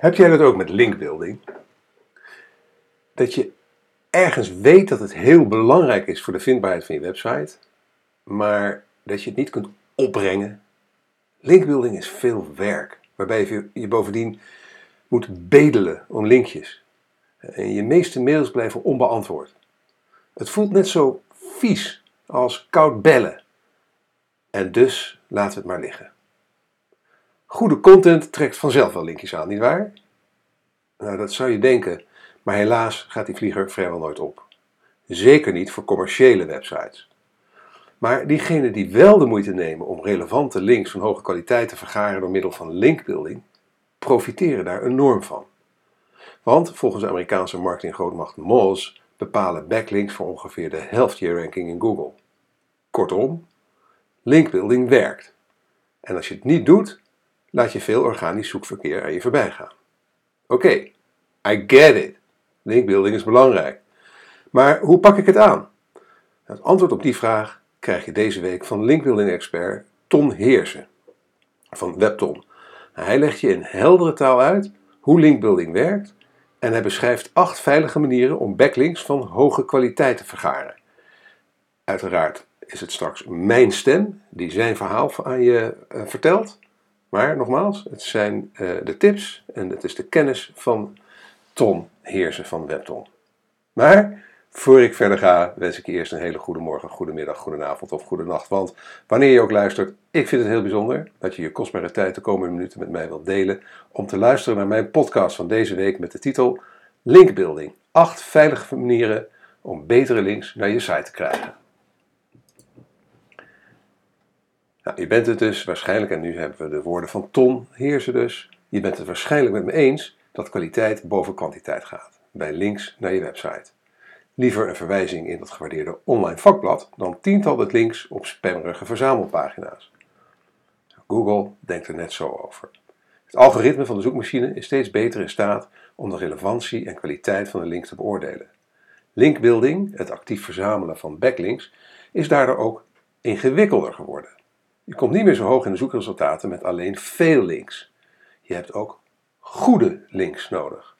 Heb jij dat ook met linkbuilding? Dat je ergens weet dat het heel belangrijk is voor de vindbaarheid van je website, maar dat je het niet kunt opbrengen. Linkbuilding is veel werk, waarbij je je bovendien moet bedelen om linkjes. En je meeste mails blijven onbeantwoord. Het voelt net zo vies als koud bellen. En dus laten we het maar liggen. Goede content trekt vanzelf wel linkjes aan, nietwaar? Nou, dat zou je denken, maar helaas gaat die vlieger vrijwel nooit op. Zeker niet voor commerciële websites. Maar diegenen die wel de moeite nemen om relevante links van hoge kwaliteit te vergaren door middel van linkbuilding, profiteren daar enorm van. Want volgens de Amerikaanse marketinggrootmacht Moz bepalen backlinks voor ongeveer de helft je ranking in Google. Kortom, linkbuilding werkt. En als je het niet doet, laat je veel organisch zoekverkeer aan je voorbij gaan. Oké, I get it. Linkbuilding is belangrijk. Maar hoe pak ik het aan? Het antwoord op die vraag krijg je deze week van linkbuilding-expert Ton Heersen van Webton. Hij legt je in heldere taal uit hoe linkbuilding werkt en hij beschrijft acht veilige manieren om backlinks van hoge kwaliteit te vergaren. Uiteraard is het straks mijn stem die zijn verhaal aan je uh, vertelt. Maar nogmaals, het zijn uh, de tips en het is de kennis van Ton Heersen van Webton. Maar voor ik verder ga, wens ik je eerst een hele goede morgen, goede middag, goede avond of goede nacht. Want wanneer je ook luistert, ik vind het heel bijzonder dat je je kostbare tijd de komende minuten met mij wilt delen om te luisteren naar mijn podcast van deze week met de titel Linkbuilding. 8 veilige manieren om betere links naar je site te krijgen. Nou, je bent het dus waarschijnlijk, en nu hebben we de woorden van Ton Heersen dus, je bent het waarschijnlijk met me eens dat kwaliteit boven kwantiteit gaat bij links naar je website. Liever een verwijzing in dat gewaardeerde online vakblad dan tientallen links op spammerige verzamelpagina's. Google denkt er net zo over. Het algoritme van de zoekmachine is steeds beter in staat om de relevantie en kwaliteit van een link te beoordelen. Linkbuilding, het actief verzamelen van backlinks, is daardoor ook ingewikkelder geworden. Je komt niet meer zo hoog in de zoekresultaten met alleen veel links. Je hebt ook goede links nodig.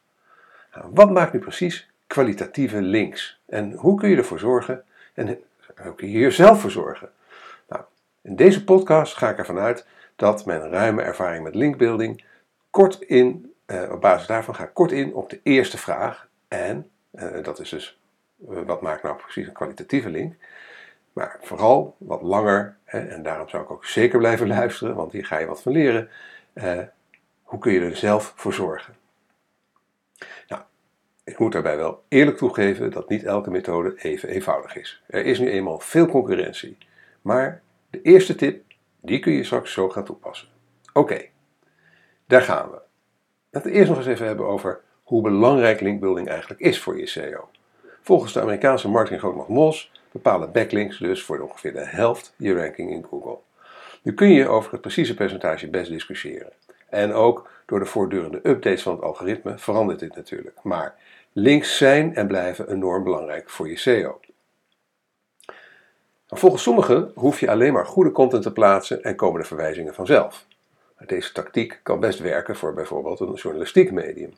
Nou, wat maakt nu precies kwalitatieve links? En hoe kun je ervoor zorgen en hoe kun je hier zelf voor zorgen? Nou, in deze podcast ga ik ervan uit dat mijn ruime ervaring met linkbuilding kort in, eh, op basis daarvan ga ik kort in op de eerste vraag. En eh, dat is dus, uh, wat maakt nou precies een kwalitatieve link? Maar vooral wat langer, en daarom zou ik ook zeker blijven luisteren, want hier ga je wat van leren. Eh, hoe kun je er zelf voor zorgen? Nou, ik moet daarbij wel eerlijk toegeven dat niet elke methode even eenvoudig is. Er is nu eenmaal veel concurrentie. Maar de eerste tip, die kun je straks zo gaan toepassen. Oké, daar gaan we. Laten we eerst nog eens even hebben over hoe belangrijk linkbuilding eigenlijk is voor je SEO. Volgens de Amerikaanse marketinggrootmacht Moz bepalen backlinks dus voor ongeveer de helft je ranking in Google. Nu kun je over het precieze percentage best discussiëren. En ook door de voortdurende updates van het algoritme verandert dit natuurlijk. Maar links zijn en blijven enorm belangrijk voor je SEO. Volgens sommigen hoef je alleen maar goede content te plaatsen en komen de verwijzingen vanzelf. Deze tactiek kan best werken voor bijvoorbeeld een journalistiek medium.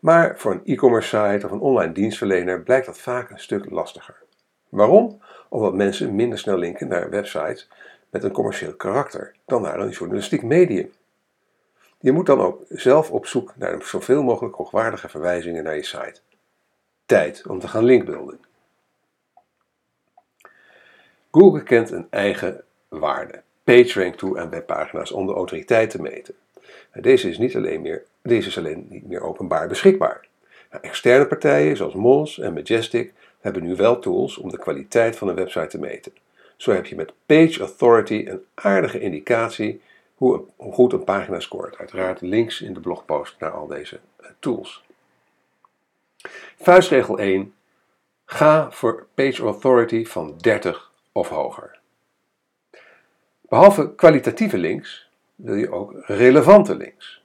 Maar voor een e-commerce site of een online dienstverlener blijkt dat vaak een stuk lastiger. Waarom? Omdat mensen minder snel linken naar websites met een commercieel karakter dan naar een journalistiek medium. Je moet dan ook zelf op zoek naar zoveel mogelijk hoogwaardige verwijzingen naar je site. Tijd om te gaan linkbuilden. Google kent een eigen waarde, PageRank toe aan webpagina's om de autoriteit te meten. Deze is, niet alleen, meer, deze is alleen niet meer openbaar beschikbaar. Externe partijen zoals Moz en Majestic hebben nu wel tools om de kwaliteit van een website te meten. Zo heb je met Page Authority een aardige indicatie hoe, goed een pagina scoort. Uiteraard links in de blogpost naar al deze eh, tools. Vuistregel 1. Ga voor Page Authority van 30 of hoger. Behalve kwalitatieve links wil je ook relevante links.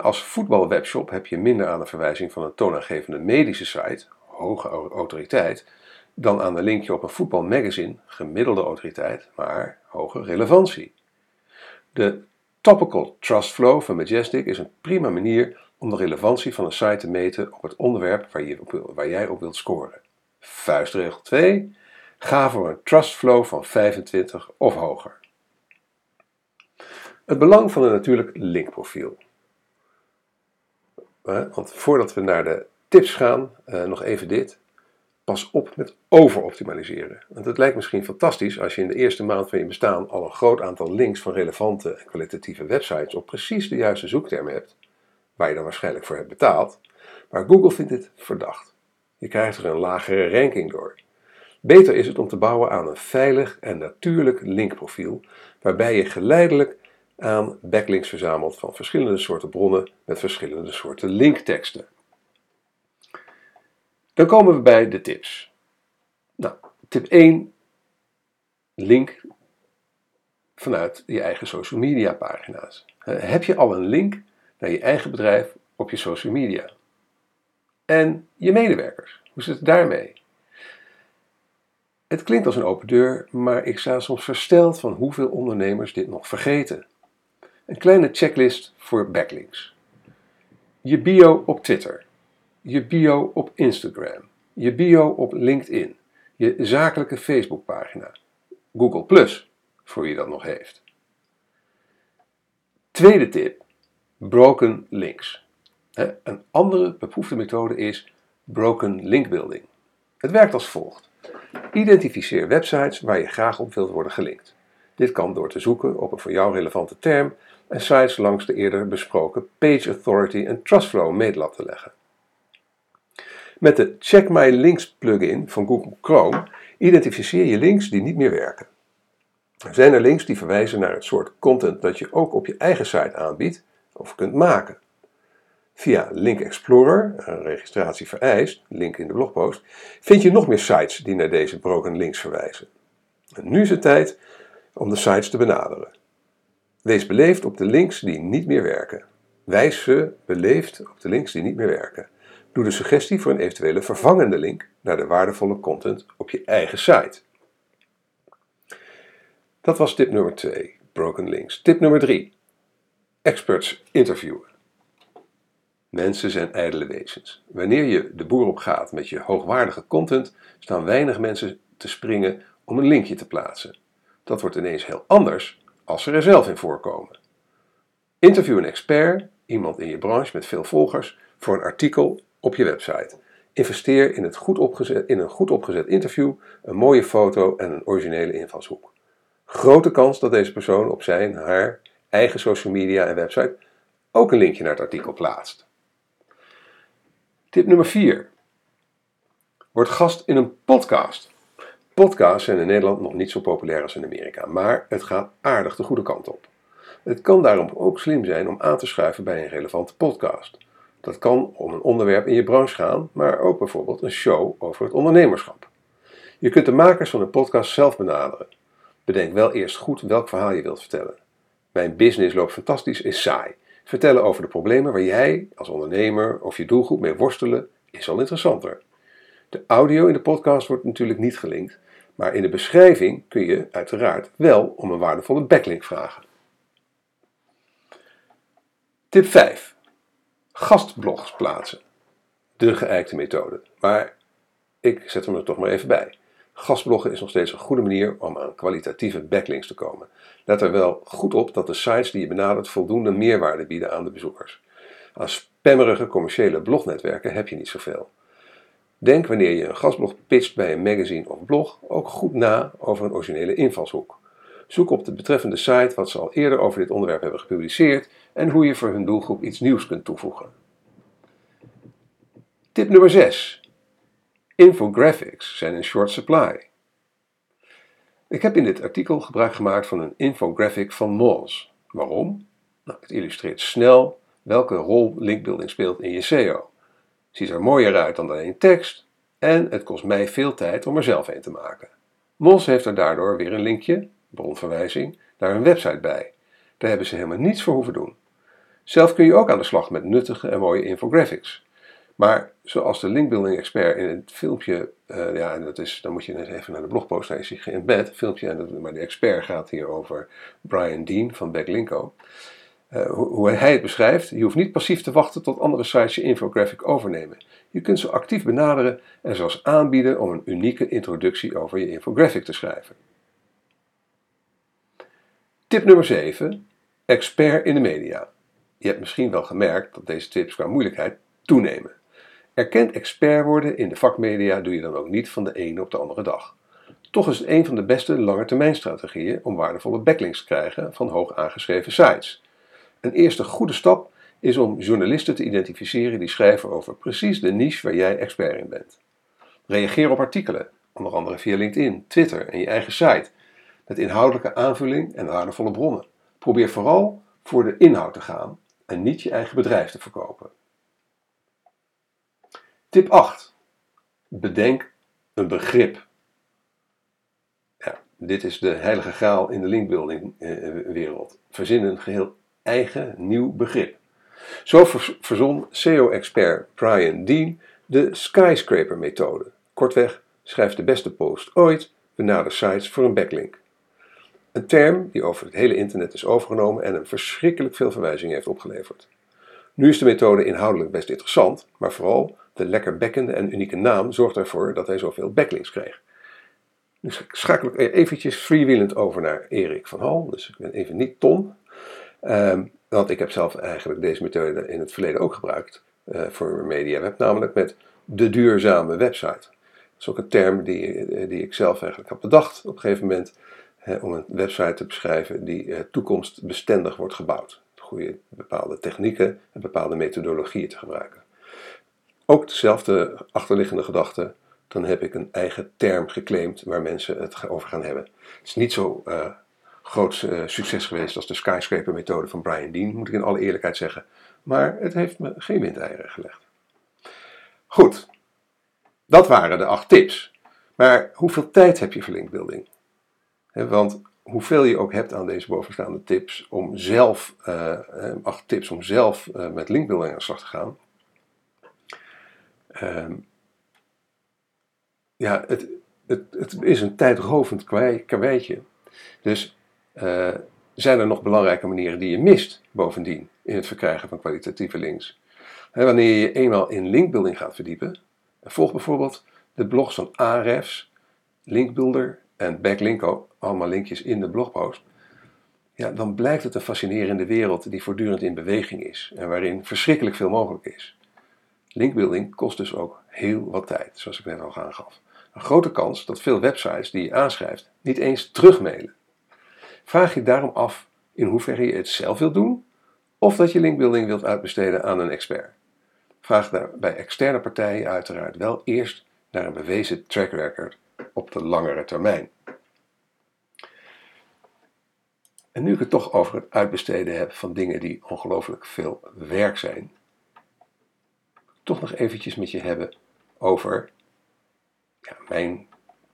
Als voetbalwebshop heb je minder aan de verwijzing van een toonaangevende medische site, hoge autoriteit, dan aan een linkje op een voetbalmagazine, gemiddelde autoriteit, maar hoge relevantie. De Topical Trust Flow van Majestic is een prima manier om de relevantie van een site te meten op het onderwerp waar, je op, waar jij op wilt scoren. Vuistregel 2. Ga voor een trust flow van 25 of hoger. Het belang van een natuurlijk linkprofiel. Want voordat we naar de tips gaan, eh, nog even dit. Pas op met overoptimaliseren. Want het lijkt misschien fantastisch als je in de eerste maand van je bestaan al een groot aantal links van relevante en kwalitatieve websites op precies de juiste zoektermen hebt, waar je dan waarschijnlijk voor hebt betaald. Maar Google vindt dit verdacht. Je krijgt er een lagere ranking door. Beter is het om te bouwen aan een veilig en natuurlijk linkprofiel, waarbij je geleidelijk aan backlinks verzamelt van verschillende soorten bronnen met verschillende soorten linkteksten. Dan komen we bij de tips. Nou, tip 1. Link vanuit je eigen social media pagina's. Heb je al een link naar je eigen bedrijf op je social media? En je medewerkers, hoe zit het daarmee? Het klinkt als een open deur, maar ik sta soms versteld van hoeveel ondernemers dit nog vergeten. Een kleine checklist voor backlinks. Je bio op Twitter je bio op Instagram, je bio op LinkedIn, je zakelijke Facebookpagina, Google Plus, voor wie dat nog heeft. Tweede tip: broken links. Een andere beproefde methode is broken link building. Het werkt als volgt. Identificeer websites waar je graag op wilt worden gelinkt. Dit kan door te zoeken op een voor jou relevante term en sites langs de eerder besproken Page Authority en Trustflow meetlat te leggen. Met de Check My Links plugin van Google Chrome identificeer je links die niet meer werken. Er zijn er links die verwijzen naar het soort content dat je ook op je eigen site aanbiedt of kunt maken. Via Link Explorer, een registratie vereist, link in de blogpost, vind je nog meer sites die naar deze broken links verwijzen. En nu is het tijd om de sites te benaderen. Wees beleefd op de links die niet meer werken. Wijs ze beleefd op de links die niet meer werken. Doe de suggestie voor een eventuele vervangende link naar de waardevolle content op je eigen site. Dat was tip nummer 2, broken links. Tip nummer 3, experts interviewen. Mensen zijn ijdele wezens. Wanneer je de boer op gaat met je hoogwaardige content, staan weinig mensen te springen om een linkje te plaatsen. Dat wordt ineens heel anders als ze er zelf in voorkomen. Interview een expert, iemand in je branche met veel volgers, voor een artikel op je website. Investeer in, het goed in een goed opgezet interview, een mooie foto en een originele invalshoek. Grote kans dat deze persoon op zijn, haar eigen social media en website ook een linkje naar het artikel plaatst. Tip nummer 4. Word gast in een podcast. Podcasts zijn in Nederland nog niet zo populair als in Amerika, maar het gaat aardig de goede kant op. Het kan daarom ook slim zijn om aan te schuiven bij een relevante podcast. Dat kan om een onderwerp in je branche gaan, maar ook bijvoorbeeld een show over het ondernemerschap. Je kunt de makers van een podcast zelf benaderen. Bedenk wel eerst goed welk verhaal je wilt vertellen. Mijn business loopt fantastisch is saai. Vertellen over de problemen waar jij als ondernemer of je doelgroep mee worstelen is al interessanter. De audio in de podcast wordt natuurlijk niet gelinkt, maar in de beschrijving kun je uiteraard wel om een waardevolle backlink vragen. Tip 5 gastblogs plaatsen. De geëikte methode. Maar ik zet hem er toch maar even bij. Gastbloggen is nog steeds een goede manier om aan kwalitatieve backlinks te komen. Let er wel goed op dat de sites die je benadert voldoende meerwaarde bieden aan de bezoekers. Aan spammerige commerciële blognetwerken heb je niet zoveel. Denk wanneer je een gastblog pitcht bij een magazine of blog ook goed na over een originele invalshoek. Zoek op de betreffende site wat ze al eerder over dit onderwerp hebben gepubliceerd en hoe je voor hun doelgroep iets nieuws kunt toevoegen. Tip nummer 6. Infographics zijn in short supply. Ik heb in dit artikel gebruik gemaakt van een infographic van Moz. Waarom? Nou, het illustreert snel welke rol linkbuilding speelt in je SEO. Ziet er mooier uit dan alleen tekst en het kost mij veel tijd om er zelf een te maken. Moz heeft er daardoor weer een linkje, bronverwijzing, naar een website bij. Daar hebben ze helemaal niets voor hoeven doen. Zelf kun je ook aan de slag met nuttige en mooie infographics. Maar zoals de linkbuilding expert in het filmpje, uh, ja, en dat is, dan moet je even naar de blogpost lezen, in bed, filmpje, en maar de expert gaat hier over Brian Dean van Backlinko. uh, hoe hij het beschrijft, je hoeft niet passief te wachten tot andere sites je infographic overnemen. Je kunt ze actief benaderen en zelfs aanbieden om een unieke introductie over je infographic te schrijven. Tip nummer 7. Expert in de media. Je hebt misschien wel gemerkt dat deze tips qua moeilijkheid toenemen. Erkend expert worden in de vakmedia doe je dan ook niet van de ene op de andere dag. Toch is het een van de beste langetermijnstrategieën om waardevolle backlinks te krijgen van hoog aangeschreven sites. Een eerste goede stap is om journalisten te identificeren die schrijven over precies de niche waar jij expert in bent. Reageer op artikelen, onder andere via LinkedIn, Twitter en je eigen site, met inhoudelijke aanvulling en waardevolle bronnen. Probeer vooral voor de inhoud te gaan en niet je eigen bedrijf te verkopen. Tip 8. Bedenk een begrip. Ja, dit is de heilige graal in de linkbuilding eh, wereld. Verzin een geheel eigen nieuw begrip. Zo verzon SEO-expert Brian Dean de skyscraper-methode. Kortweg, schrijf de beste post ooit, benader sites voor een backlink. Een term die over het hele internet is overgenomen en een verschrikkelijk veel verwijzingen heeft opgeleverd. Nu is de methode inhoudelijk best interessant, maar vooral de lekker bekkende en unieke naam zorgt ervoor dat hij zoveel backlinks kreeg. Nu schakel ik eventjes freewheelend over naar Erik van Hal, dus ik ben even niet Tom. Um, want ik heb zelf eigenlijk deze methode in het verleden ook gebruikt uh, voor MediaWeb, namelijk met de duurzame website. Dat is ook een term die, eh, die ik zelf eigenlijk heb bedacht op een gegeven moment om een website te beschrijven die uh, toekomstbestendig wordt gebouwd. Goede bepaalde technieken en bepaalde methodologieën te gebruiken. Ook dezelfde achterliggende gedachte, dan heb ik een eigen term geclaimd waar mensen het over gaan hebben. Het is niet zo uh, groot uh, succes geweest als de skyscraper-methode van Brian Dean, moet ik in alle eerlijkheid zeggen. Maar het heeft me geen windeieren gelegd. Goed, dat waren de acht tips. Maar hoeveel tijd heb je voor linkbuilding? Want hoeveel je ook hebt aan deze bovenstaande tips om zelf, uh, acht tips om zelf uh, met linkbuilding aan de slag te gaan. Uh, ja, het, het, het is een tijdrovend karweitje. Dus uh, zijn er nog belangrijke manieren die je mist bovendien in het verkrijgen van kwalitatieve links? Wanneer je eenmaal in linkbuilding gaat verdiepen, volg bijvoorbeeld de blogs van Ahrefs, Linkbuilder en Backlinko, allemaal linkjes in de blogpost, ja, dan blijkt het een fascinerende wereld die voortdurend in beweging is en waarin verschrikkelijk veel mogelijk is. Linkbuilding kost dus ook heel wat tijd, zoals ik net al aangaf. Een grote kans dat veel websites die je aanschrijft niet eens terugmailen. Vraag je daarom af in hoeverre je het zelf wilt doen of dat je linkbuilding wilt uitbesteden aan een expert. Vraag daar bij externe partijen uiteraard wel eerst naar een bewezen track record op de langere termijn. En nu ik het toch over het uitbesteden heb van dingen die ongelooflijk veel werk zijn, toch nog eventjes met je hebben over ja, mijn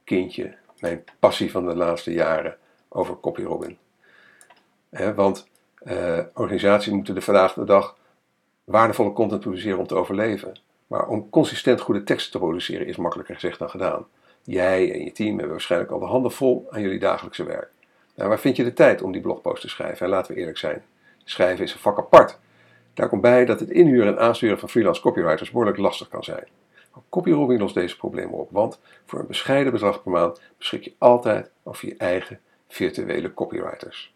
kindje, mijn passie van de laatste jaren over CopyRobin. want uh, organisaties moeten de vandaag de dag waardevolle content produceren om te overleven. Maar om consistent goede teksten te produceren is makkelijker gezegd dan gedaan. Jij en je team hebben waarschijnlijk al de handen vol aan jullie dagelijkse werk. Nou, waar vind je de tijd om die blogpost te schrijven? En laten we eerlijk zijn, schrijven is een vak apart. Daar komt bij dat het inhuren en aansturen van freelance copywriters behoorlijk lastig kan zijn. Copyrobbing lost deze problemen op, want voor een bescheiden bedrag per maand beschik je altijd over je eigen virtuele copywriters.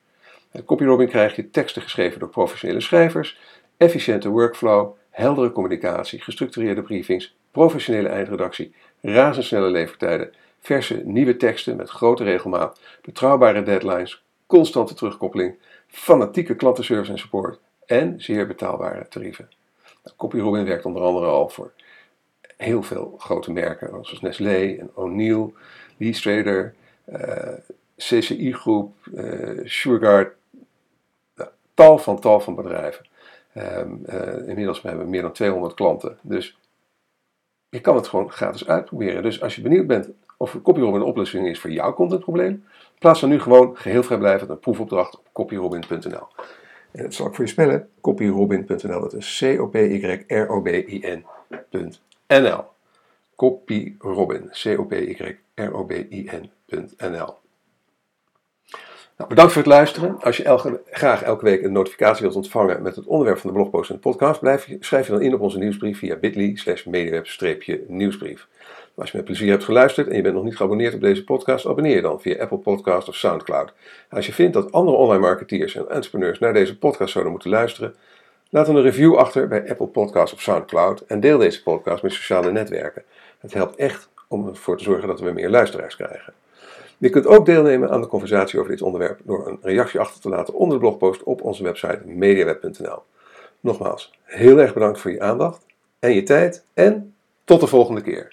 Met copyrobbing krijg je teksten geschreven door professionele schrijvers, efficiënte workflow, heldere communicatie, gestructureerde briefings, professionele eindredactie, razendsnelle levertijden, verse nieuwe teksten met grote regelmaat, betrouwbare deadlines, constante terugkoppeling, fanatieke klantenservice en support en zeer betaalbare tarieven. Nou, CopyRobin werkt onder andere al voor heel veel grote merken, zoals Nestlé en O'Neill, Lee Strader, uh, eh, CCI Groep, uh, tal van tal van bedrijven. Um, uh, inmiddels hebben we meer dan 200 klanten, dus je kan het gewoon gratis uitproberen. Dus als je benieuwd bent of CopyRobin een oplossing is voor jouw contentprobleem, plaats dan nu gewoon geheel vrijblijvend een proefopdracht op copyrobin.nl. En dat zal ik voor je spellen, copyrobin.nl, dat is C-O-P-Y-R-O-B-I-N.nl. Copyrobin, C-O-P-Y-R-O-B-I-N.nl. Nou, bedankt voor het luisteren. Als je graag elke week een notificatie wilt ontvangen met het onderwerp van de blogpost en de podcast, blijf schrijf je dan in op onze nieuwsbrief via bit.ly slash mediaweb-nieuwsbrief. Als je met plezier hebt geluisterd en je bent nog niet geabonneerd op deze podcast, abonneer je dan via Apple Podcast of Soundcloud. Als je vindt dat andere online marketeers en entrepreneurs naar deze podcast zouden moeten luisteren, laat dan een review achter bij Apple Podcast of Soundcloud en deel deze podcast met sociale netwerken. Het helpt echt om ervoor te zorgen dat we meer luisteraars krijgen. Je kunt ook deelnemen aan de conversatie over dit onderwerp door een reactie achter te laten onder de blogpost op onze website mediaweb.nl. Nogmaals, heel erg bedankt voor je aandacht en je tijd en tot de volgende keer.